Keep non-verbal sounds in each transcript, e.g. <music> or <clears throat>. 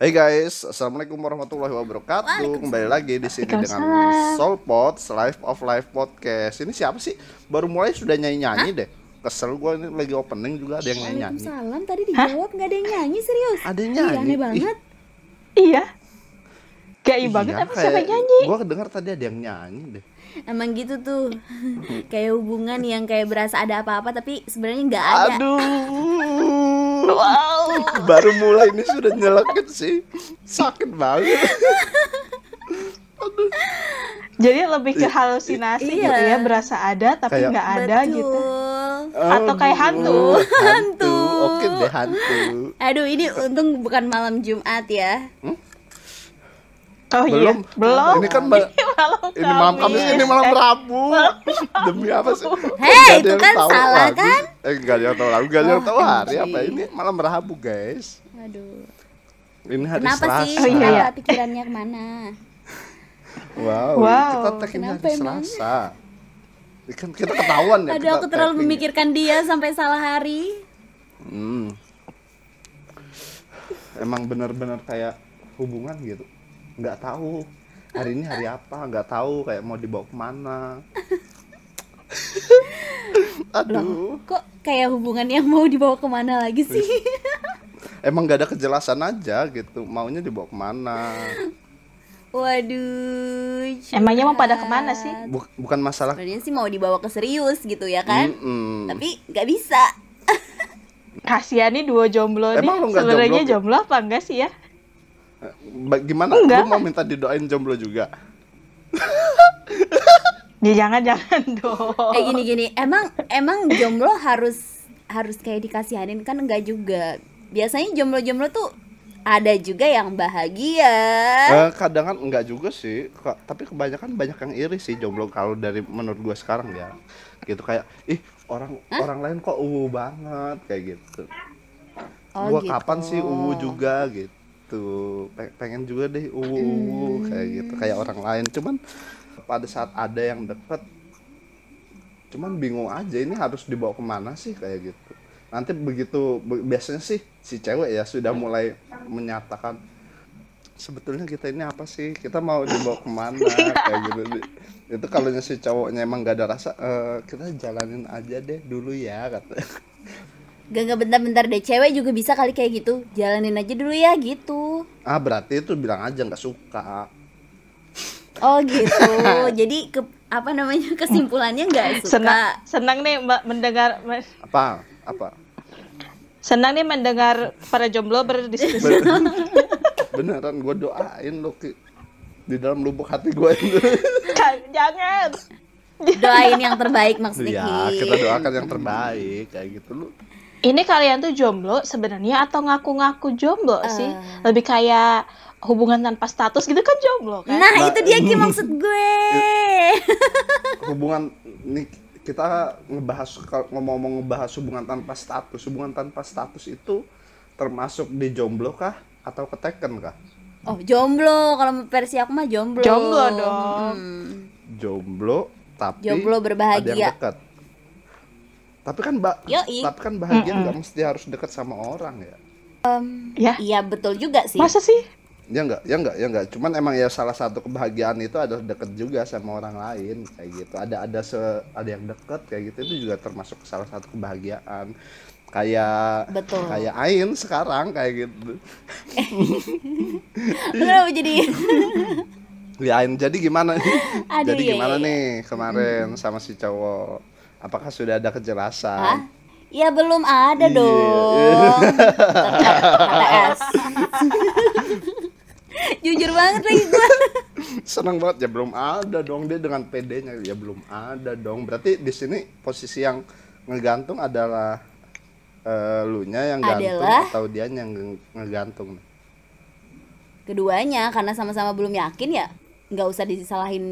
Hey guys, assalamualaikum warahmatullahi wabarakatuh. Kembali lagi di sini dengan Soulpod Life of Life Podcast. Ini siapa sih? Baru mulai sudah nyanyi nyanyi deh. Kesel gue ini lagi opening juga ada yang nyanyi nyanyi. Waalaikumsalam tadi dijawab nggak ada yang nyanyi serius. Ada yang Ih, nyanyi. aneh banget. Iya. Gai banget apa siapa yang nyanyi? Gue kedengar tadi ada yang nyanyi deh. Emang gitu tuh. <laughs> kayak hubungan yang kayak berasa ada apa-apa tapi sebenarnya nggak ada. Aduh. Wow. Baru mulai ini sudah nyelekit sih. Sakit banget. Jadi lebih ke halusinasi Iya. gitu ya, berasa ada tapi Kayak- nggak ada Betul. gitu. Atau kayak hantu. Aduh, Hantu. Oke deh hantu. Aduh ini untung bukan malam Jumat ya. Oh Belum. iya, belum. Ini kan ba- <laughs> malam ini malam Kamis, ini malam Eh, Rabu. Demi apa sih? Hei, itu kan tahu salah hari. kan? Eh, enggak ada yang tahu Rabu, enggak ada yang Oh, tahu hari iya. apa ini malam Rabu, guys. Aduh. Ini hari Kenapa Selasa. sih? Oh, iya, iya. pikirannya ke mana? Wow, Wow. kita tag ini Kenapa hari emang? Selasa. Ini Kan kita ketahuan ya. Aduh aku terlalu memikirkan dia sampai salah hari. Hmm. Emang bener-bener kayak hubungan gitu. Nggak tahu hari ini hari apa, nggak tahu kayak mau dibawa ke mana. Aduh. Kok kayak hubungan yang mau dibawa ke mana lagi sih? Emang nggak ada kejelasan aja gitu. Maunya dibawa ke mana? Waduh. Emangnya mau pada ke mana sih? Buk- bukan masalah Sebenarnya sih mau dibawa ke serius gitu ya kan? Mm-mm. Tapi nggak bisa. Kasihan nih dua jomblo nih. Emang lu nggak Sebenarnya jomblo, jomblo apa enggak sih ya? Gimana? Enggak. Lu mau minta didoain jomblo juga? <laughs> Ya jangan jangan dong. Eh gini gini, emang emang jomblo harus harus kayak dikasihanin kan enggak juga. Biasanya jomblo-jomblo tuh ada juga yang bahagia. Eh, kadang kan enggak juga sih, tapi kebanyakan banyak yang iri sih jomblo kalau dari menurut gua sekarang ya. Gitu kayak ih orang orang lain kok uwu banget kayak gitu. Oh, gua gitu. kapan sih uwu juga gitu. Pe- pengen juga deh uwu uwu kayak gitu. Kayak orang lain. Cuman pada saat ada yang deket cuman bingung aja ini harus dibawa ke mana sih kayak gitu. Nanti begitu be- biasanya sih si cewek ya sudah mulai menyatakan sebetulnya kita ini apa sih? Kita mau dibawa ke mana? Kayak gitu. Itu kalau si cowoknya emang gak ada rasa "Eh, kita jalanin aja deh dulu ya kata Gak gak bentar-bentar deh, cewek juga bisa kali kayak gitu. Jalanin aja dulu ya gitu. ah berarti itu bilang aja nggak suka Oh gitu. <laughs> Jadi ke apa namanya kesimpulannya nggak suka. Senang senang nih Mbak mendengar apa apa senang nih mendengar para jomblo berdiskusi. <laughs> beneran gue doain lo Ki. di dalam lubuk hati gue itu <laughs> jangan. Doain yang terbaik maksudnya. ya Ki. kita doakan yang terbaik kayak gitu lu Ini kalian tuh jomblo sebenarnya atau ngaku-ngaku jomblo sih? Eh. Lebih kayak hubungan tanpa status gitu kan jomblo kan? Nah, Nah, itu dia Ki maksud gue. <laughs> hubungan nih kita ngebahas kalau ngomong-ngomong ngebahas hubungan tanpa status hubungan tanpa status itu termasuk di jomblo kah atau keteken kah Oh, jomblo. Kalau versi aku mah jomblo. Jomblo dong. Mm. jomblo tapi Jomblo berbahagia. ada yang dekat tapi kan ba Yoi. tapi kan bahagia nggak mesti harus dekat sama orang ya? Ya, Iya, betul juga sih. masa sih? ya enggak ya enggak ya enggak cuman emang ya salah satu kebahagiaan itu adalah deket juga sama orang lain kayak gitu. Ada ada se ada yang deket kayak gitu itu juga termasuk salah satu kebahagiaan. Kayak Betul. kayak Ain sekarang kayak gitu. <laughs> Kenapa jadi <laughs> ya Ain jadi gimana Aduh, jadi iya, gimana iya, nih kemarin sama si cowok apakah sudah ada kejelasan Hah? Ya belum ada Iya. dong. <laughs> HTS. Jujur banget lagi gue. seneng banget ya belum ada dong dia dengan PD-nya ya belum ada dong berarti di sini posisi yang ngegantung adalah eh, lu nya yang gantung Adalah? atau dia yang nge- ngegantung Keduanya karena sama-sama belum yakin ya nggak usah disalahin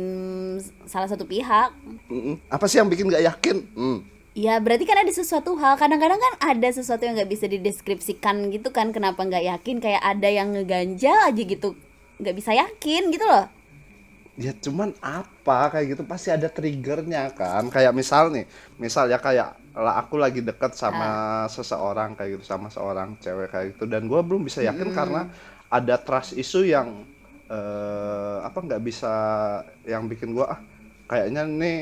salah satu pihak. Mm-mm. apa sih yang bikin nggak yakin? Hmm. Ya berarti kan ada sesuatu hal. Kadang-kadang kan ada sesuatu yang nggak bisa dideskripsikan gitu kan Kenapa nggak yakin? Kayak ada yang ngeganjal aja gitu nggak bisa yakin gitu loh. Ya cuman apa? Kayak gitu pasti ada triggernya kan. Kayak misal nih misal ya kayak lah aku lagi deket sama seseorang kayak gitu sama seorang cewek kayak gitu. Dan gua belum bisa yakin karena ada trust isu yang eh, apa nggak bisa yang bikin gua ah kayaknya nih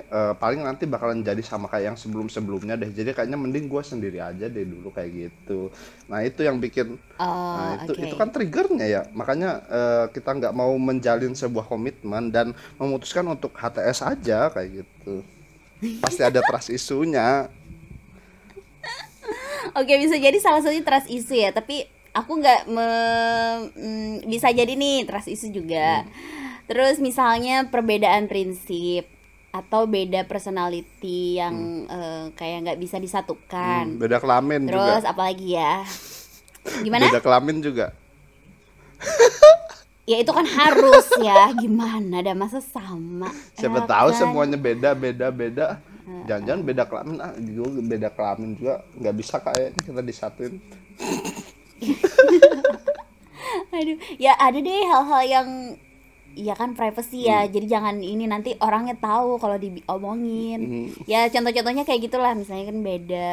eh, paling nanti bakalan jadi sama kayak yang sebelum-sebelumnya deh. Jadi kayaknya mending gua sendiri aja deh dulu kayak gitu. Nah, itu yang bikin Oh, Nah, itu oke. itu kan triggernya ya. Makanya eh, kita nggak mau menjalin sebuah komitmen dan memutuskan untuk HTS aja kayak gitu. Pasti ada trust isunya. Oke, bisa jadi salah satunya trust issue ya, tapi aku nggak me- mm, bisa jadi nih trust issue juga. Terus misalnya perbedaan prinsip atau beda personality yang eh, kayak nggak bisa disatukan. Hmm, beda kelamin Terus juga. apalagi ya? Gimana? Beda kelamin juga. <laughs> Ya itu kan harus ya. Gimana? Ada masa sama. Siapa Ya tahu kan? semuanya beda beda beda. Jangan-jangan beda kelamin ah juga beda kelamin juga nggak bisa kayaknya kita disatuin. <laughs> Aduh, ya ada deh hal-hal yang ya kan privacy ya. Hmm. Jadi jangan ini nanti orangnya tahu kalau diomongin. Hmm. Ya contoh-contohnya kayak gitulah. Misalnya kan beda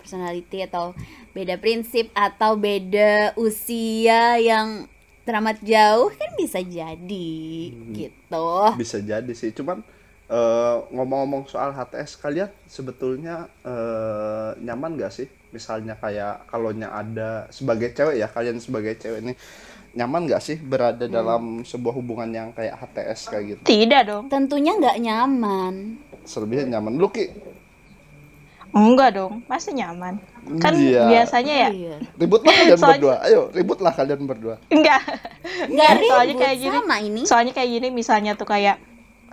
personality atau beda prinsip atau beda usia yang teramat jauh kan bisa jadi Hmm. gitu. Bisa jadi sih. Cuman eh, ngomong-ngomong soal HTS kalian sebetulnya eh, nyaman gak sih? Misalnya kayak kalonya ada sebagai cewek ya kalian sebagai cewek nih nyaman gak sih berada dalam sebuah hubungan yang kayak HTS kayak gitu? Tidak dong. Tentunya nggak nyaman. Selebihnya nyaman. Lu Ki, Enggak dong, pasti nyaman. Kan Iya. biasanya ya. Iya. ributlah kalian <laughs> Soalnya- berdua. Ayo, ributlah kalian berdua. Enggak. Nggak soalnya ribut kayak gini. sama ini. Soalnya kayak gini misalnya tuh kayak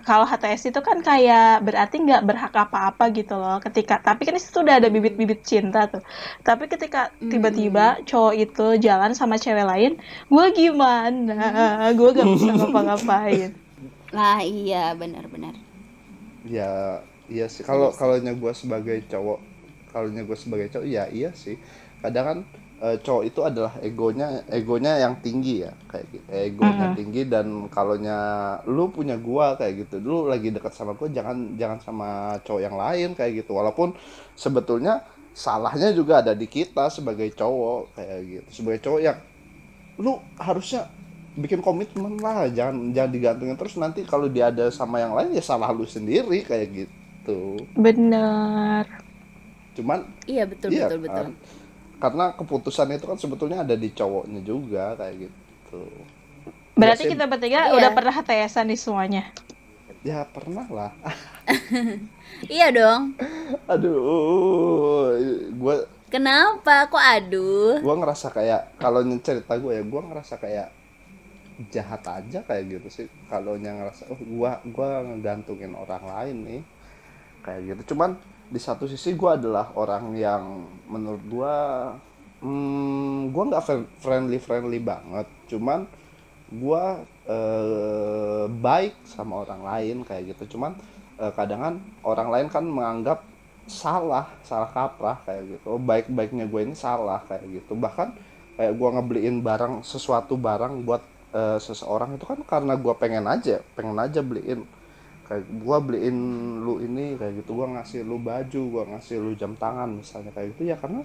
kalau HTS itu kan kayak berarti nggak berhak apa-apa gitu loh. Ketika tapi kan itu udah ada bibit-bibit cinta tuh. Tapi ketika tiba-tiba cowok itu jalan sama cewek lain gue gimana? Gue gak bisa ngapa-ngapain. <laughs> Nah, iya benar-benar. Ya, iya sih. Kalau kalau gue sebagai cowok, kalau gue sebagai cowok, ya iya sih. Kadang kan eh, cowok itu adalah egonya, egonya yang tinggi ya, kayak gitu. Egonya tinggi dan kalaunya lu punya gua kayak gitu, lu lagi dekat sama gua, jangan jangan sama cowok yang lain kayak gitu. Walaupun sebetulnya salahnya juga ada di kita sebagai cowok kayak gitu. Sebagai cowok yang lu harusnya bikin komitmen lah jangan jangan digantungin terus nanti kalau dia ada sama yang lain ya salah lu sendiri kayak gitu bener cuman Iya betul iya betul betul. kan? Karena keputusan itu kan sebetulnya ada di cowoknya juga kayak gitu berarti kita bertiga Iya. udah pernah HTSan nih semuanya ya pernah lah <laughs> Iya dong. aduh gue Kenapa? Kok aduh? gua ngerasa kayak kalau cerita gue ya gua ngerasa kayak jahat aja kayak gitu sih kalau ngerasa oh gua gua ngegantungin orang lain nih kayak gitu cuman di satu sisi gua adalah orang yang menurut gua hmm, gua nggak friendly friendly banget. Cuman gua eh, baik sama orang lain kayak gitu. Cuman eh, kadang kan orang lain kan menganggap salah salah kaprah kayak gitu. Oh, baik baiknya gue ini salah kayak gitu. Bahkan kayak gua ngebeliin barang sesuatu barang buat eh, seseorang itu kan karena gua pengen aja pengen aja beliin kayak gua beliin lu ini kayak gitu gua ngasih lu baju gua ngasih lu jam tangan misalnya kayak gitu ya karena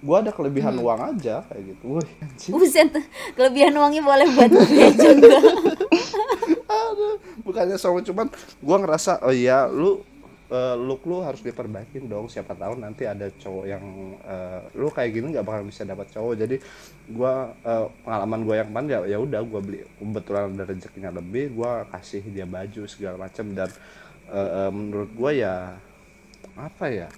gua ada kelebihan uang aja kayak gitu anjing. Buset, kelebihan uangnya boleh buat juga. <laughs> Aduh, bukannya sama cuman gua ngerasa oh iya lu eh, look lu harus diperbaikin dong siapa tahu nanti ada cowok yang eh, lu kayak gini nggak bakal bisa dapat cowok. Jadi gua eh, pengalaman gua yang kemarin ya ya udah gua beli kebetulan ada rezekinya lebih gua kasih dia baju segala macam dan eh, eh, menurut gua ya apa ya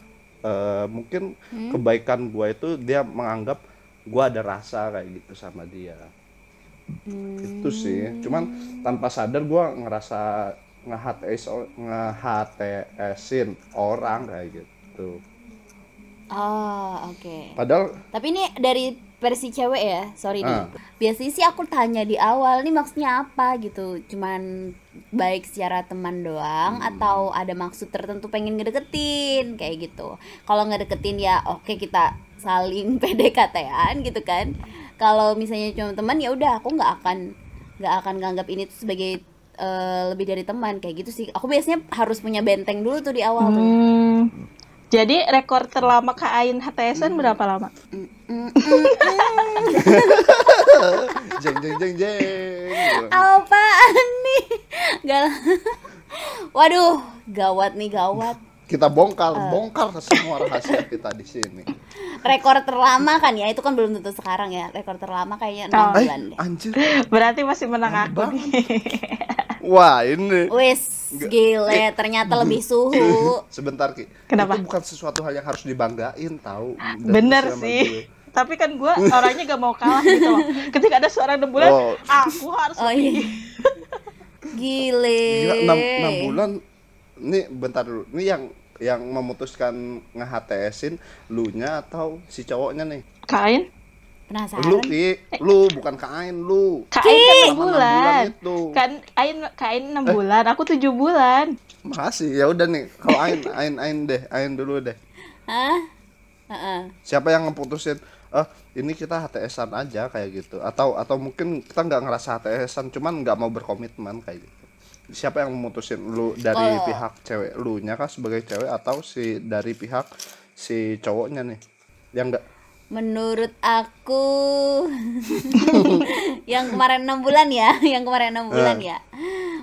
eh, mungkin kebaikan gua itu dia menganggap gua ada rasa kayak gitu sama dia. Itu sih. Cuman tanpa sadar gua ngerasa nge-HTS nge-HTSin orang kayak gitu Oh, oke. padahal Tapi ini dari versi cewek ya, sorry Ah. nih. Biasanya sih aku tanya di awal, nih maksudnya apa gitu? Cuman baik secara teman doang Hmm. atau ada maksud tertentu pengen ngedeketin kayak gitu. Kalau ngedeketin ya oke kita saling <laughs> PDKT-an gitu kan. Kalau misalnya cuma teman ya udah aku nggak akan nggak akan nganggap ini tuh sebagai eh, lebih dari teman kayak gitu sih. Aku biasanya harus punya benteng dulu tuh di awal tuh. Hmm. Jadi rekor terlama Kak Ain HTSan berapa lama? Mm, <laughs> jeng jeng jeng jeng Apaan nih? Gal Waduh, gawat nih gawat. kita bongkar Eh. bongkar semua rahasia kita di sini Rekor terlama kan ya, itu kan belum tentu sekarang ya. Rekor terlama kayaknya Oh. 6 eh bulan deh. anjir Berarti masih menang Lama aku nih. wah ini Wis, gile, ternyata lebih suhu. <laughs> sebentar ki Kenapa? itu bukan sesuatu hal yang harus dibanggain tahu Bener sih. gue. Tapi kan gue <laughs> orangnya gak mau kalah gitu loh. Ketika ada seorang enam bulan, Oh. aku harus Oh iya. Gile. Gila, enam, enam bulan nih bentar dulu ini yang yang memutuskan nge-HTS-in lu nya atau si cowoknya nih kain. Penasaran. lu ki lu bukan kain lu Kain kan bulan. bulan itu. Kan kain kain enam bulan, aku tujuh bulan. masih ya udah nih kalau ain <laughs> ain ain deh ain dulu deh Hah? Heeh. siapa yang ngeputusin ah ini kita HTS-an aja kayak gitu atau atau mungkin kita nggak ngerasa HTS-an cuman nggak mau berkomitmen kayak gitu siapa yang memutusin lu dari Oh. pihak cewek lu nya kah sebagai cewek atau si dari pihak si cowoknya nih yang enggak Menurut aku <laughs> yang kemarin enam bulan ya, <laughs> yang kemarin enam bulan Eh. ya.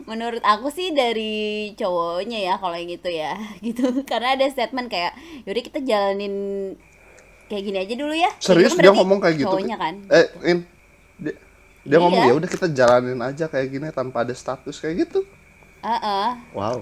Menurut aku sih dari cowoknya ya kalau yang itu ya, <laughs> gitu. Karena ada statement kayak, yaudah kita jalanin kayak gini aja dulu ya. Kayak serius gitu kan dia ngomong kayak gitu Cowoknya kan. eh in dia, dia Iya. ngomong ya udah kita jalanin aja kayak gini tanpa ada status kayak gitu Heeh. wow,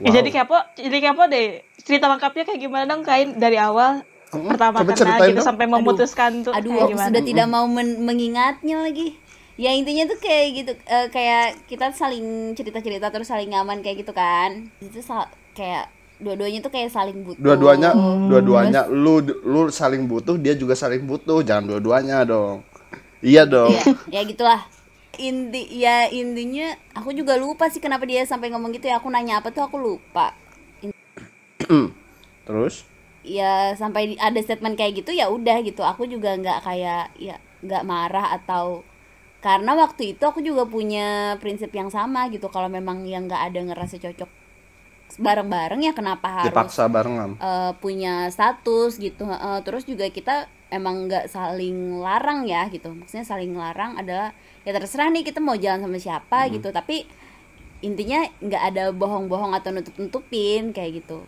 Ya, jadi kepo, jadi kepo deh. Cerita lengkapnya kayak gimana dong kain dari awal Mm-mm, pertama kenal gitu dong. sampai memutuskan tuh Aduh, kayak aku gimana? sudah tidak mau men- mengingatnya lagi. Ya intinya tuh kayak gitu, eh, kayak kita saling cerita-cerita terus saling nyaman kayak gitu kan. Itu sal- kayak dua-duanya tuh kayak saling butuh. dua-duanya Hmm, dua-duanya lu lu saling butuh dia juga saling butuh jangan dua-duanya dong iya dong ya, ya gitulah. Inti ya intinya aku juga lupa sih kenapa dia sampai ngomong gitu ya. Aku nanya apa tuh aku lupa. <clears throat> terus ya sampai ada statement kayak gitu ya udah gitu aku juga nggak kayak ya nggak marah atau karena waktu itu aku juga punya prinsip yang sama gitu kalau memang yang nggak ada ngerasa cocok bareng-bareng ya kenapa harus dipaksa barengan. eh, punya status gitu. Heeh, terus juga kita emang nggak saling larang ya gitu. Maksudnya saling larang adalah ya terserah nih kita mau jalan sama siapa gitu. Tapi intinya nggak ada bohong-bohong atau nutup-nutupin kayak gitu.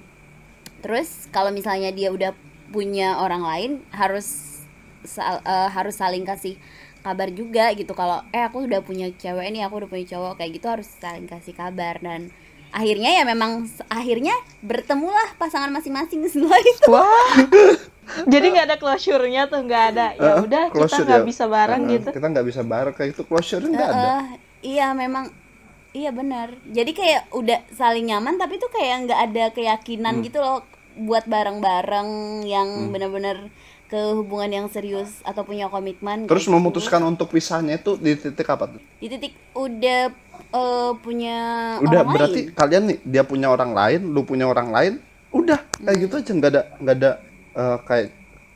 Terus kalau misalnya dia udah punya orang lain harus sal- eh, harus saling kasih kabar juga gitu. Kalau eh aku udah punya cewek nih aku udah punya cowok kayak gitu harus saling kasih kabar. Dan akhirnya ya memang akhirnya bertemulah pasangan masing-masing <laughs> setelah itu Wah. Jadi nggak ada closure-nya tuh nggak ada. Ya Eh, udah kita closure nggak ya. bisa bareng Eh, gitu. kita nggak bisa bareng kayak itu closure nggak ada Eh, iya memang iya benar jadi kayak udah saling nyaman tapi tuh kayak nggak ada keyakinan Hmm. gitu loh buat bareng-bareng yang benar-benar ke hubungan yang serius atau punya komitmen terus gitu. memutuskan untuk pisahnya itu di titik apa tuh di titik udah eh, punya udah orang berarti lain kalian nih dia punya orang lain lu punya orang lain udah kayak Hmm. gitu aja nggak ada nggak ada eh, kayak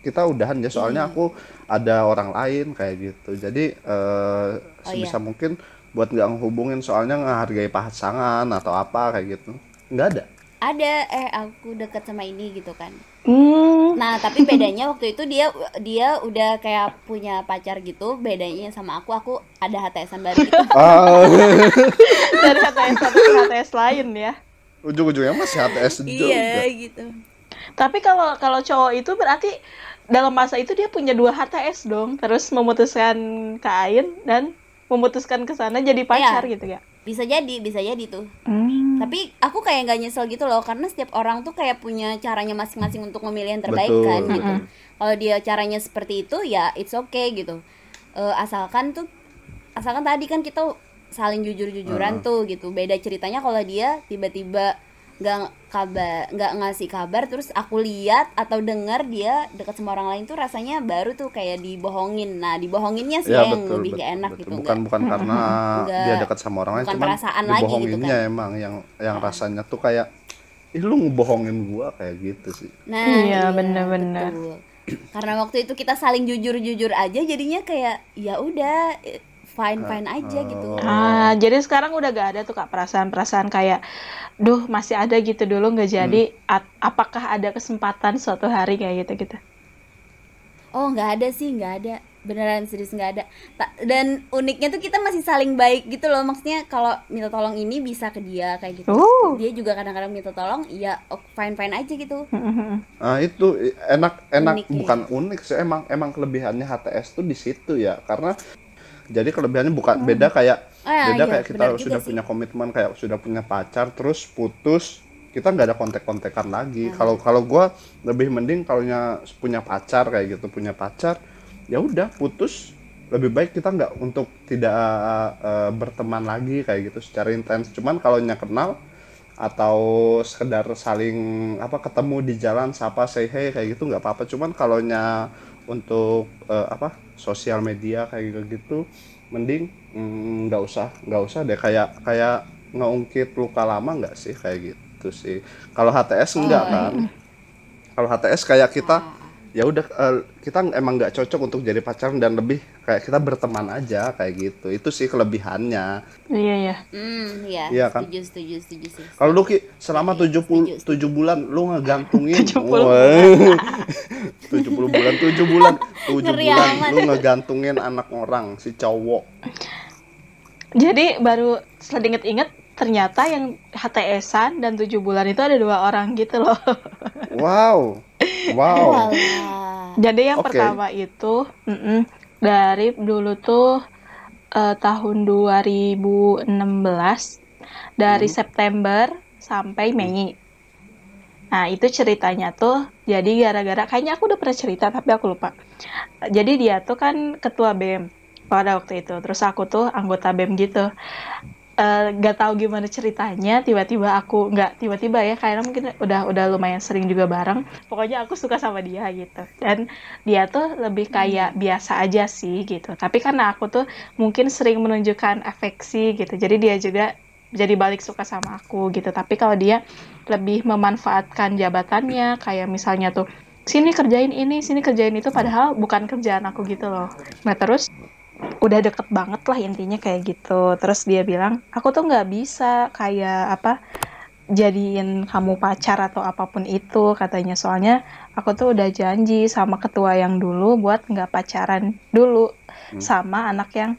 kita udahan ya soalnya Hmm. aku ada orang lain kayak gitu jadi eh, Oh, sebisa iya. mungkin buat nggak ngehubungin soalnya ngehargai pasangan atau apa kayak gitu nggak ada ada eh aku deket sama ini gitu kan Hmm. Nah tapi bedanya waktu itu dia dia udah kayak punya pacar gitu bedanya sama aku aku ada HTSan baru gitu ah <laughs> Dari HTS satu ke HTS lain ya. ujung-ujungnya masih HTS juga iya gitu Tapi kalau kalau cowok itu berarti dalam masa itu dia punya dua HTS dong. Terus memutuskan ke Ain dan memutuskan ke sana jadi pacar Iya. gitu ya. Bisa jadi bisa jadi tuh. Hmm. tapi aku kayak nggak nyesel gitu loh karena setiap orang tuh kayak punya caranya masing-masing untuk memilih yang terbaik Betul. kan. gitu kalau dia caranya seperti itu ya it's okay gitu. Eh, asalkan tuh asalkan tadi kan kita saling jujur-jujuran tuh gitu. Beda ceritanya kalau dia tiba-tiba nggak kabar nggak ngasih kabar terus aku lihat atau dengar dia dekat sama orang lain tuh rasanya baru tuh kayak dibohongin nah dibohonginnya sih ya yang betul lebih betul, gak enak betul. gitu bukan nggak- bukan karena <laughs> dia dekat sama orang lain cuman perasaan lagi gitu dibohonginnya emang yang yang rasanya tuh kayak ih lu ngebohongin gua kayak gitu sih Nah, Iya, bener-bener. betul. Karena waktu itu kita saling jujur-jujur aja, jadinya kayak ya udah fine fine aja gitu. Oh. Ah, jadi sekarang udah gak ada tuh kak perasaan-perasaan kayak, duh masih ada gitu dulu nggak jadi. Hmm. Apakah ada kesempatan suatu hari kayak gitu gitu? oh nggak ada sih nggak ada beneran serius nggak ada Ta- dan uniknya tuh kita masih saling baik gitu loh maksudnya kalau minta tolong ini bisa ke dia kayak gitu Oh. dia juga kadang-kadang minta tolong iya fine fine aja gitu Nah itu enak enak Unik ya. bukan unik sih emang emang kelebihannya HTS tuh di situ ya karena jadi kelebihannya bukan beda kayak Ah, beda iya, kayak kita sudah sih. punya komitmen kayak sudah punya pacar terus putus kita nggak ada kontak-kontakan lagi Hmm. kalau kalau gua lebih mending kalau punya pacar kayak gitu punya pacar ya udah putus lebih baik kita nggak untuk tidak eh, berteman lagi kayak gitu secara intens cuman kalau nya kenal atau sekedar saling apa ketemu di jalan sapa say hey kayak gitu nggak apa-apa cuman kalau nya untuk eh, apa sosial media kayak gitu mending mm, nggak usah nggak usah deh. Kayak kayak ngeungkit luka lama nggak sih? Kayak gitu sih. Kalau HTS enggak kan? Kalau HTS kayak kita ya udah eh, kita emang nggak cocok untuk jadi pacaran dan lebih kayak kita berteman aja kayak gitu. Itu sih kelebihannya. Iya ya. hmm iya. Iya kan? setuju setuju setuju sih kalau lu Ki, selama Setuju, 70 7 bulan lu ngegantungin. 70 Wah. 70 bulan. <laughs> 7 bulan 7 Ngeri bulan lu ngegantungin anak orang si cowok. Jadi baru setelah diinget-inget ternyata yang HTSan dan tujuh bulan itu ada dua orang gitu loh. <laughs> wow wow. Jadi yang Oke. pertama itu mm-mm, dari dulu tuh eh, tahun 2016 dari September sampai Mei. Nah, itu ceritanya tuh jadi gara-gara kayaknya aku udah pernah cerita tapi aku lupa. Jadi dia tuh kan ketua BEM pada waktu itu. Terus aku tuh anggota BEM gitu. Eh, gak tahu gimana ceritanya tiba-tiba aku nggak tiba-tiba ya karena mungkin udah udah lumayan sering juga bareng. Pokoknya aku suka sama dia gitu. Dan dia tuh lebih kayak biasa aja sih gitu. Tapi karena aku tuh mungkin sering menunjukkan afeksi gitu jadi dia juga jadi balik suka sama aku gitu. Tapi kalau dia lebih memanfaatkan jabatannya kayak misalnya tuh sini kerjain ini sini kerjain itu padahal bukan kerjaan aku gitu loh. Nah terus udah deket banget lah intinya kayak gitu. Terus dia bilang aku tuh nggak bisa kayak apa jadiin kamu pacar atau apa pun itu katanya. Soalnya aku tuh udah janji sama ketua yang dulu buat nggak pacaran dulu sama anak yang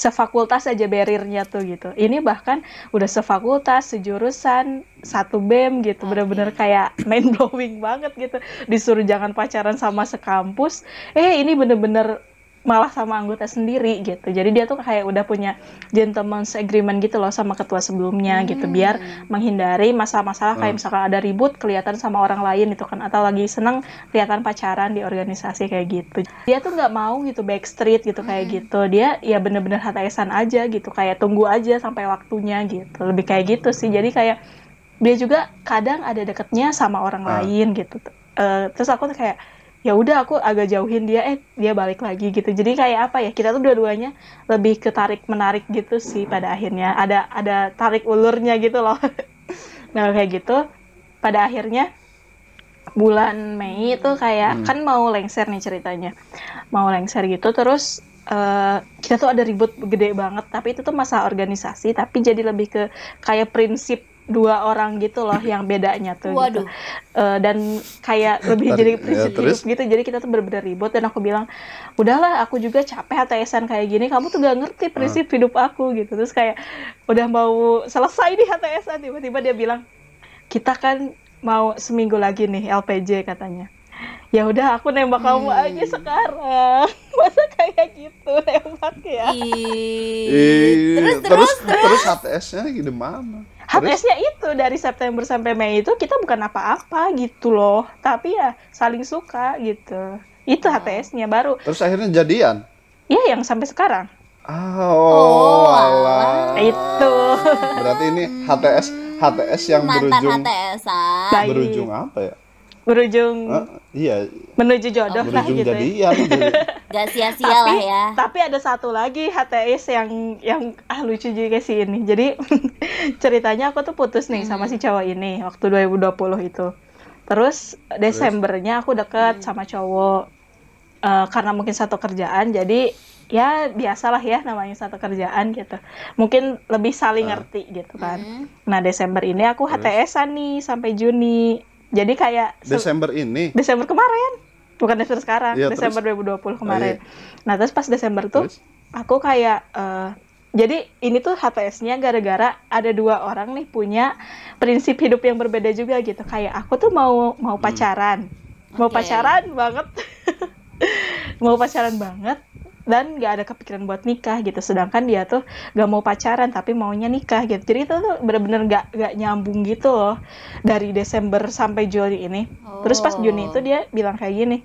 sefakultas aja barriernya tuh gitu. Ini bahkan udah sefakultas sejurusan satu bem gitu. Bener-bener kayak <laughs> mind blowing banget gitu. Disuruh jangan pacaran sama sekampus. Eh ini bener-bener malah sama anggota sendiri gitu. Jadi dia tuh kayak udah punya gentleman's agreement gitu loh sama ketua sebelumnya gitu. Biar menghindari masalah-masalah kayak misalkan ada ribut kelihatan sama orang lain itu kan. Atau lagi seneng kelihatan pacaran di organisasi kayak gitu. Dia tuh nggak mau gitu backstreet gitu kayak gitu. Dia ya bener-bener HTSan aja gitu. Kayak tunggu aja sampai waktunya gitu. Lebih kayak gitu sih. Jadi kayak dia juga kadang ada deketnya sama orang Ah. lain gitu. Eh, terus aku tuh kayak ya udah aku agak jauhin dia eh dia balik lagi gitu. Jadi kayak apa ya kita tuh dua-duanya lebih ke tarik menarik gitu sih pada akhirnya. Ada ada tarik ulurnya gitu loh. <laughs> Nah kayak gitu. Pada akhirnya bulan Mei itu kayak kan mau lengser nih ceritanya. Mau lengser gitu terus eh, kita tuh ada ribut gede banget. Tapi itu tuh masalah organisasi tapi jadi lebih ke kayak prinsip dua orang gitu loh yang bedanya tuh gitu. Waduh. Eh, dan kayak lebih jadi ya, prinsip terus? hidup gitu jadi kita tuh bener-bener ribut dan aku bilang udahlah aku juga capek HTSan kayak gini kamu tuh gak ngerti prinsip hidup aku gitu terus kayak udah mau selesai nih HTSan tiba-tiba dia bilang kita kan mau seminggu lagi nih LPJ katanya ya udah aku nembak kamu aja sekarang masa kayak gitu nembak ya Ih, Ih, terus terus terus HTS-nya gimana Terus? HTS-nya itu dari September sampai Mei itu kita bukan apa-apa gitu loh. Tapi ya saling suka gitu. Itu HTS-nya baru. Terus akhirnya jadian? Ya yang sampai sekarang. Oh, Oh, alah. itu. Berarti ini HTS HTS yang mantan berujung HTSan Baik. berujung apa ya? Berujung Eh, iya. menuju jodoh lah berujung gitu ya. jadian Jadi- <laughs> gak sia-sia lah tapi ya. tapi ada satu lagi HTS yang yang ah lucu juga sih ini. Jadi <laughs> ceritanya aku tuh putus nih sama si cowok ini waktu 2020 itu. Terus Desembernya aku deket sama cowok Eh, karena mungkin satu kerjaan. Jadi ya biasalah ya namanya satu kerjaan gitu. Mungkin lebih saling ngerti gitu kan. Nah Desember ini aku HTS-an nih sampai Juni. Jadi kayak se- Desember ini? Desember kemarin bukan Desember sekarang Iya, Desember 2020 kemarin. nah terus pas Desember tuh Terus? aku kayak eh, jadi ini tuh HTS-nya gara-gara ada dua orang nih punya prinsip hidup yang berbeda juga gitu. Kayak aku tuh mau mau pacaran. Mau Oke. pacaran banget. <laughs> Mau pacaran banget dan gak ada kepikiran buat nikah gitu. Sedangkan dia tuh gak mau pacaran tapi maunya nikah gitu. Jadi itu tuh bener-bener gak, gak nyambung gitu loh. Dari Desember sampai Juli ini. Terus pas Juni itu dia bilang kayak gini.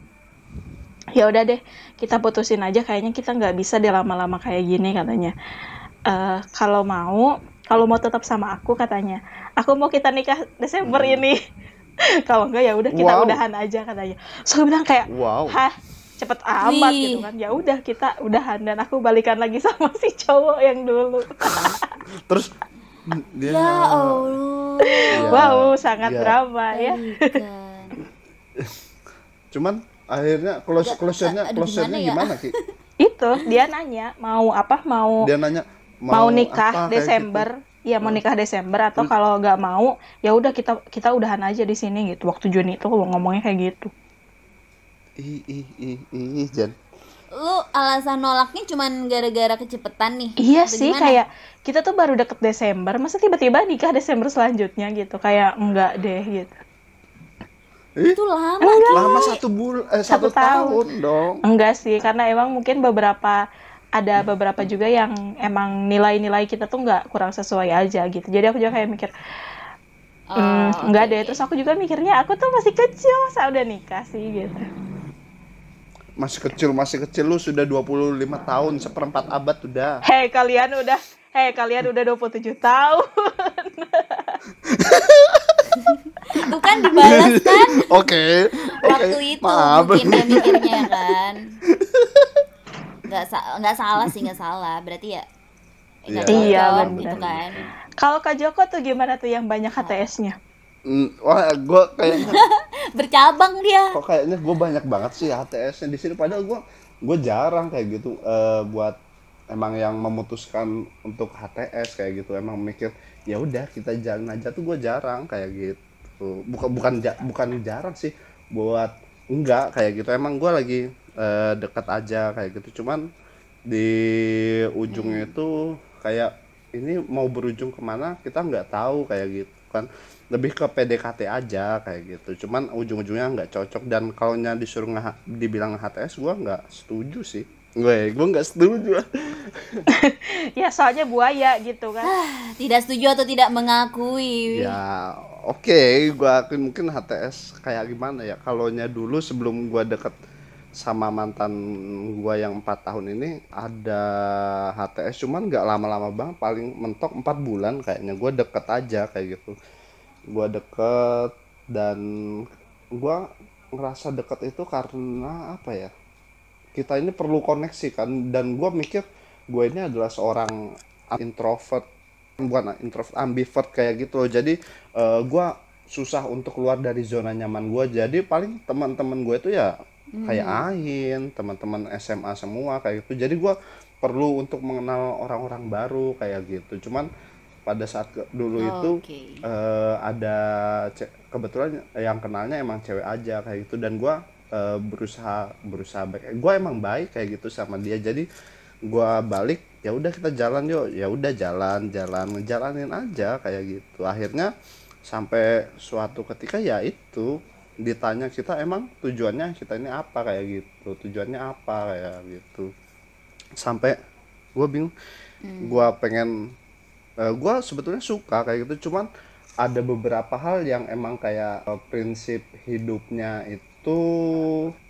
Ya udah deh kita putusin aja. Kayaknya kita nggak bisa deh lama-lama kayak gini katanya. Eh kalau mau kalau mau tetap sama aku katanya. Aku mau kita nikah Desember ini. <laughs> Kalau enggak ya udah kita Wow. udahan aja katanya. So bilang kayak Wow. hah cepet amat Wih. gitu kan ya udah kita udahan dan aku balikan lagi sama si cowok yang dulu <laughs> Terus dia ya Allah Ya, wow sangat ya. drama ya. <laughs> Cuman akhirnya close aduh, closure-nya gimana ya? gimana Ki? <laughs> itu dia nanya mau apa mau Dia nanya mau, apa, nikah kayak Desember ya mau nikah Desember atau kalau nggak mau ya udah kita kita udahan aja di sini gitu waktu Juni itu ngomongnya kayak gitu gitu. Ih ih ih ih Jan. lu alasan nolaknya cuman gara-gara kecepetan nih. Iya Atau sih gimana? kayak kita tuh baru deket Desember masa tiba-tiba nikah Desember selanjutnya gitu? Kayak enggak deh gitu. Itu lama Lama? Satu bulan eh Satu satu, tahun. dong. enggak sih karena emang mungkin beberapa ada beberapa juga yang emang nilai-nilai kita tuh nggak kurang sesuai aja gitu. Jadi aku juga kayak mikir Oh, "Hmm, enggak oke, deh. terus aku juga mikirnya aku tuh masih kecil saya udah nikah sih? gitu Masih kecil, masih kecil lu sudah 25 tahun, seperempat abad udah. hei kalian udah hei kalian udah 27 tahun Tuh kan dibalas kan <laughs> Oke. waktu Oke, itu maaf. mungkin dia mikirnya ya kan nggak sa- nggak salah sih nggak salah berarti ya Iya. Iya, benar. gitu kan Kalau Kak Joko tuh gimana tuh yang banyak HTS-nya? Wah, gua kayaknya <laughs> bercabang dia. Kok kayaknya gue banyak banget sih HTS-nya di sini. Padahal gue gue jarang kayak gitu eh, buat emang yang memutuskan untuk HTS kayak gitu. Emang mikir ya udah kita jalan aja. Tuh gue jarang kayak gitu. Bukan bukan ja- bukan jarang sih buat enggak kayak gitu. Emang gue lagi eh, dekat aja kayak gitu. Cuman di ujungnya itu kayak ini mau berujung ke mana kita nggak tahu kayak gitu kan. Lebih ke PDKT aja kayak gitu. Cuman ujung-ujungnya nggak cocok. Dan kalau nya disuruh nge dibilang HTS gua nggak setuju sih. Gue gue nggak setuju. <laughs> Ya soalnya buaya gitu kan. tidak setuju atau tidak mengakui. Ya oke. Gua akuin mungkin HTS kayak gimana ya. Kalau nya dulu sebelum gua deket sama mantan gua yang empat tahun ini ada HTS cuman nggak lama-lama banget paling mentok empat bulan kayaknya. Gua deket aja kayak gitu. Gua deket dan gua ngerasa deket itu karena apa ya? Kita ini perlu koneksi kan dan gua mikir gue ini adalah seorang introvert bukan introvert ambivert kayak gitu loh. Jadi eh, gua susah untuk keluar dari zona nyaman gua. Jadi paling teman-teman gue itu ya kayak Ain teman-teman SMA semua kayak gitu. Jadi gua perlu untuk mengenal orang-orang baru kayak gitu. Cuman pada saat ke- dulu itu Oke. eh, ada kebetulan yang kenalnya emang cewek aja kayak gitu. Dan gua eh, berusaha berusaha baik gua emang baik kayak gitu sama dia. Jadi gua balik ya udah kita jalan yuk. Ya udah jalan jalan ngejalanin aja kayak gitu. Akhirnya sampai suatu ketika ya itu ditanya kita emang tujuannya kita ini apa? Kayak gitu. Tujuannya apa? Kayak gitu. Sampai gue bingung. Gua pengen eh, gua sebetulnya suka kayak gitu. Cuman ada beberapa hal yang emang kayak eh, prinsip hidupnya itu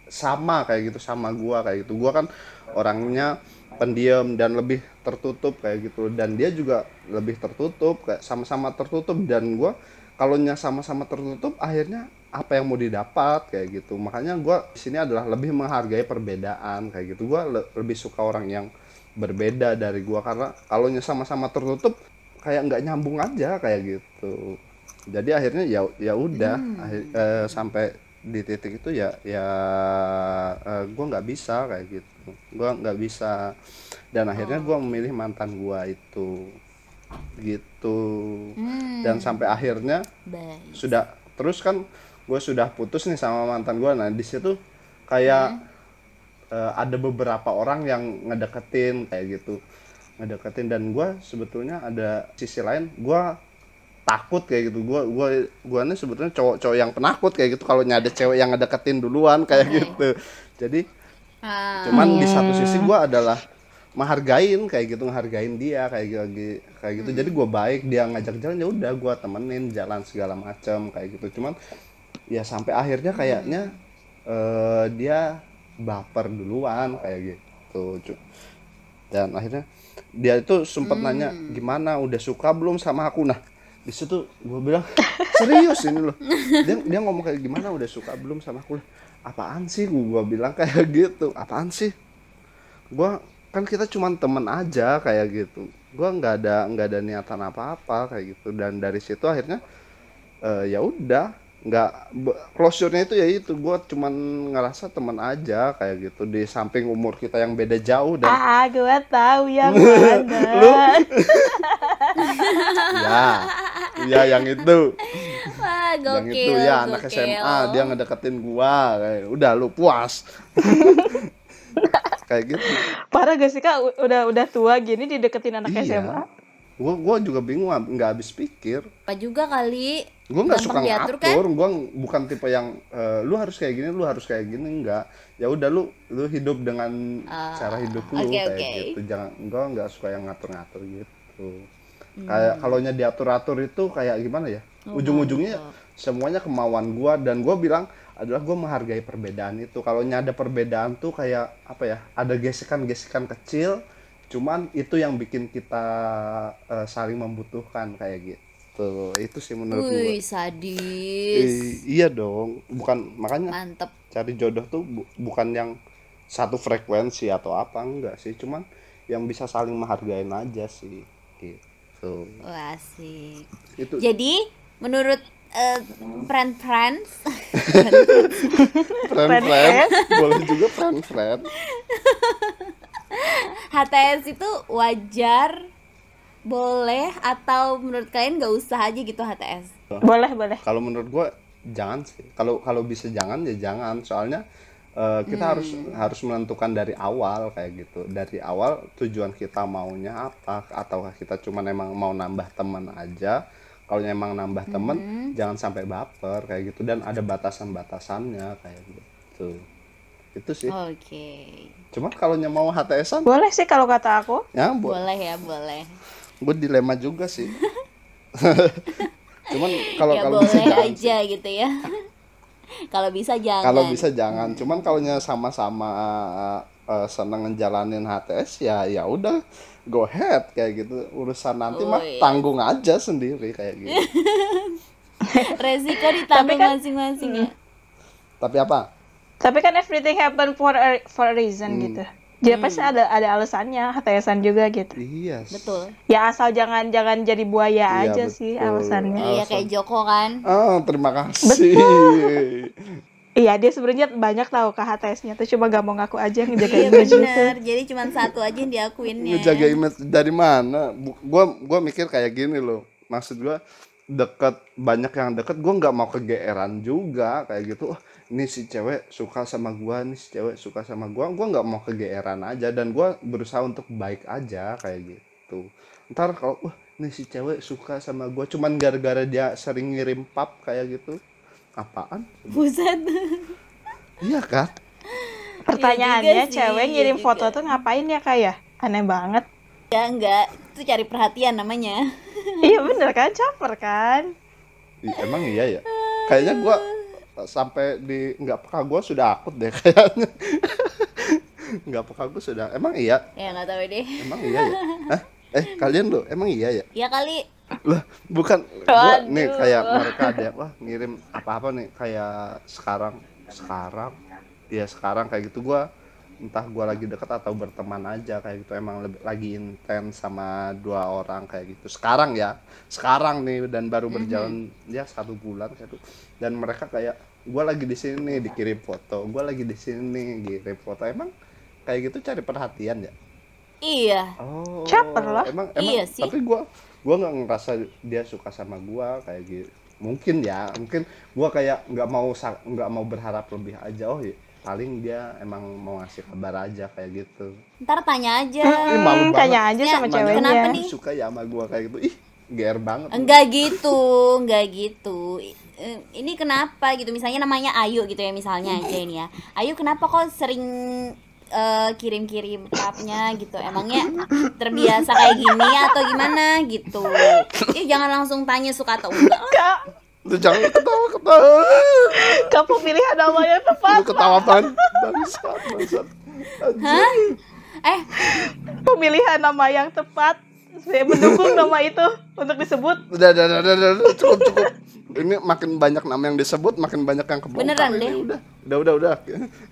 sama kayak gitu sama gua kayak gitu. Gua kan orangnya pendiam dan lebih tertutup kayak gitu. Dan dia juga lebih tertutup kayak sama-sama tertutup. Dan gua kalau nya sama-sama tertutup akhirnya apa yang mau didapat kayak gitu. Makanya gua di sini adalah lebih menghargai perbedaan kayak gitu. Gua le- lebih suka orang yang berbeda dari gua karena kalau sama-sama tertutup kayak nggak nyambung aja kayak gitu. Jadi akhirnya ya ya udah. Akhir- eh, sampai di titik itu ya ya eh, gua nggak bisa kayak gitu. Gua nggak bisa. Dan akhirnya gua memilih mantan gua itu. Gitu. Hmm, dan sampai akhirnya baik. sudah terus kan gue sudah putus nih sama mantan gue nah di situ kayak eh, ada beberapa orang yang ngedeketin kayak gitu. Ngedeketin dan gue sebetulnya ada sisi lain. Gue takut kayak gitu. Gue gue gue ini sebetulnya cowok-cowok yang penakut kayak gitu. Kalau ada cewek yang ngedeketin duluan kayak Oke. gitu. Jadi Ah, cuman di satu sisi gue adalah menghargain kayak gitu. Menghargain dia kayak gitu kayak gitu. Jadi gue baik dia ngajak jalan ya udah gue temenin jalan segala macam kayak gitu. Cuman ya sampai akhirnya kayaknya eh, dia baper duluan kayak gitu. Dan akhirnya dia itu sempat nanya gimana udah suka belum sama aku? Nah di situ gue bilang <laughs> serius ini loh. Dia dia ngomong kayak gimana udah suka belum sama aku? Apaan sih? Gue bilang <laughs> kayak gitu. Apaan sih? Gue kan kita cuman temen aja kayak gitu. Gue nggak ada nggak ada niatan apa apa kayak gitu. Dan dari situ akhirnya eh, ya udah nggak closure-nya itu ya itu gue cuman ngerasa temen aja kayak gitu di samping umur kita yang beda jauh dan Ah, gue tahu <laughs> yang mana. ya ya yang itu Wah, yang itu ya anak gokil. SMA dia ngedeketin gua kayak udah lu puas <laughs> kayak gitu Parah gak sih kak? Udah udah tua gini dideketin anak iya SMA. Gua gua juga bingung nggak habis pikir. Apa juga kali. gua nggak suka diatur, ngatur gua bukan tipe yang eh, lu harus kayak gini lu harus kayak gini enggak ya udah lu lu hidup dengan Ah, cara hidup lu oke, kayak oke. gitu. Jangan gua nggak suka yang ngatur-ngatur gitu. Hmm. kayak kalau nya diatur-atur itu kayak gimana ya? Oh, ujung-ujungnya semuanya kemauan gua dan gua bilang adalah gua menghargai perbedaan itu. Kalau ada perbedaan tuh kayak apa ya ada gesekan-gesekan kecil cuman itu yang bikin kita eh, saling membutuhkan kayak gitu. Itu sih menurut Wih, sadis. I- iya dong. Bukan makanya Mantep. cari jodoh tuh bu- bukan yang satu frekuensi atau apa enggak sih. Cuman yang bisa saling menghargain aja sih gitu. Wah, asik. itu. Jadi, menurut eh, friend friends. <laughs> Friend friend boleh juga friend friend <laughs> HTS itu wajar boleh atau menurut kalian nggak usah aja gitu HTS Boleh boleh. kalau menurut gua jangan sih. Kalau kalau bisa jangan ya jangan. Soalnya eh, kita harus harus menentukan dari awal kayak gitu. Dari awal tujuan kita maunya apa? Atau kita cuma emang mau nambah teman aja? Kalau emang nambah temen jangan sampai baper kayak gitu. Dan ada batasan-batasannya kayak gitu itu sih. Oke. Cuma kalau mau HTSan Boleh sih kalau kata aku. ya bu boleh ya boleh. Gue dilema juga sih. <laughs> Cuman kalau ya kalau bisa boleh jangan aja gitu ya. <laughs> Kalau bisa jangan. Kalau bisa jangan. Cuman kalau nya sama-sama uh, seneng ngejalanin HTS ya ya udah go ahead kayak gitu. Urusan nanti Oh, mah iya. tanggung aja sendiri kayak gitu. <laughs> Resiko ditanggung kan- masing-masing ya. Tapi apa Tapi kan everything happen for a, for a reason Hmm. gitu. Dia pasti ada ada alasannya, HTSan juga gitu. iya betul Ya asal jangan jangan jadi buaya Iya, aja sih betul. alasannya. iya Alasan. kayak Joko kan ah terima kasih Iya dia sebenarnya banyak tahu ke HTS-nya tuh cuma gak mau ngaku aja ngejaga iya image gitu. bener jadi cuma satu aja yang diakuinnya ngejaga image dari mana gua gua mikir kayak gini loh maksud gua deket banyak yang deket gua nggak mau kegeeran juga kayak gitu oh, ini si cewek suka sama gua nih si cewek suka sama gua. Gua nggak mau kegeeran aja dan gua berusaha untuk baik aja kayak gitu. Ntar kalau wah ini si cewek suka sama gua cuman gara-gara dia sering ngirim pap kayak gitu. Apaan? Buset. Iya kan? Pertanyaannya sih, cewek iya ngirim juga. foto tuh ngapain ya kayak? Aneh banget. ya enggak. Itu cari perhatian namanya. Iya bener kan? Caper kan? Emang iya ya? Kayaknya gua sampai di nggak peka gua sudah akut deh <laughs> kayaknya. Nggak peka gua sudah. Emang iya? Ya nggak tahu deh. Emang iya ya? Hah? eh kalian loh emang iya ya? Ya kali. Lah bukan. Waduh. nih kayak mereka ada wah ngirim apa-apa nih. Kayak sekarang sekarang? Ya sekarang kayak gitu. Gua entah gua lagi deket atau berteman aja kayak gitu emang lebih, lagi intens sama dua orang kayak gitu sekarang ya sekarang nih dan baru berjalan ya satu bulan kayak gitu dan mereka kayak gua lagi di sini dikirim foto gua lagi di sini kirim foto emang kayak gitu cari perhatian ya iya Oh, Caper lah. Emang, emang Iya sih. tapi gua gua nggak ngerasa dia suka sama gua kayak gitu. Mungkin ya, mungkin gua kayak nggak mau nggak mau berharap lebih aja. Oh, ya, paling dia emang mau ngasih kabar aja kayak gitu. Ntar tanya aja. Malu Hmm, banget. tanya aja Ya, sama ceweknya. Kenapa nih? suka ya sama gua kayak gitu. Ih GR banget. Enggak gitu enggak gitu. Eh, ini kenapa gitu? Misalnya namanya Ayu gitu ya misalnya aja ini ya. Ayu kenapa kok sering eh, kirim-kirim tapnya gitu? Emangnya terbiasa kayak gini atau gimana gitu? Ih, jangan langsung tanya suka atau enggak lu jangan ketawa ketawa kamu pilihan nama yang tepat. lu ketawa bangsat bangsat Hah? eh Pemilihan nama yang tepat. Saya mendukung <laughs> nama itu untuk disebut. udah udah udah udah, udah, cukup cukup ini makin banyak nama yang disebut makin banyak yang kebongkar Beneran ini. deh. udah udah udah udah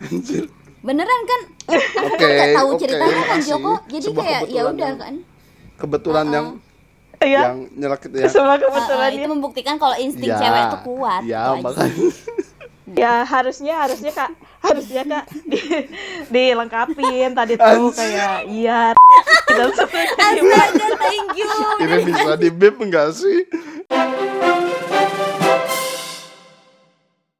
anjir beneran kan aku Oke, nggak tahu oke, ceritanya kan. Joko jadi Sebuah kayak ya udah yang- kan kebetulan yang Iya. yang nyelekit ya Semua kebetulan itu ya. membuktikan kalau insting Ya, cewek itu kuat ya makanya <laughs> Ya harusnya harusnya kak harusnya kak di, dilengkapin tadi tuh kayak iya. Astaga, thank you. ini bisa di bip enggak sih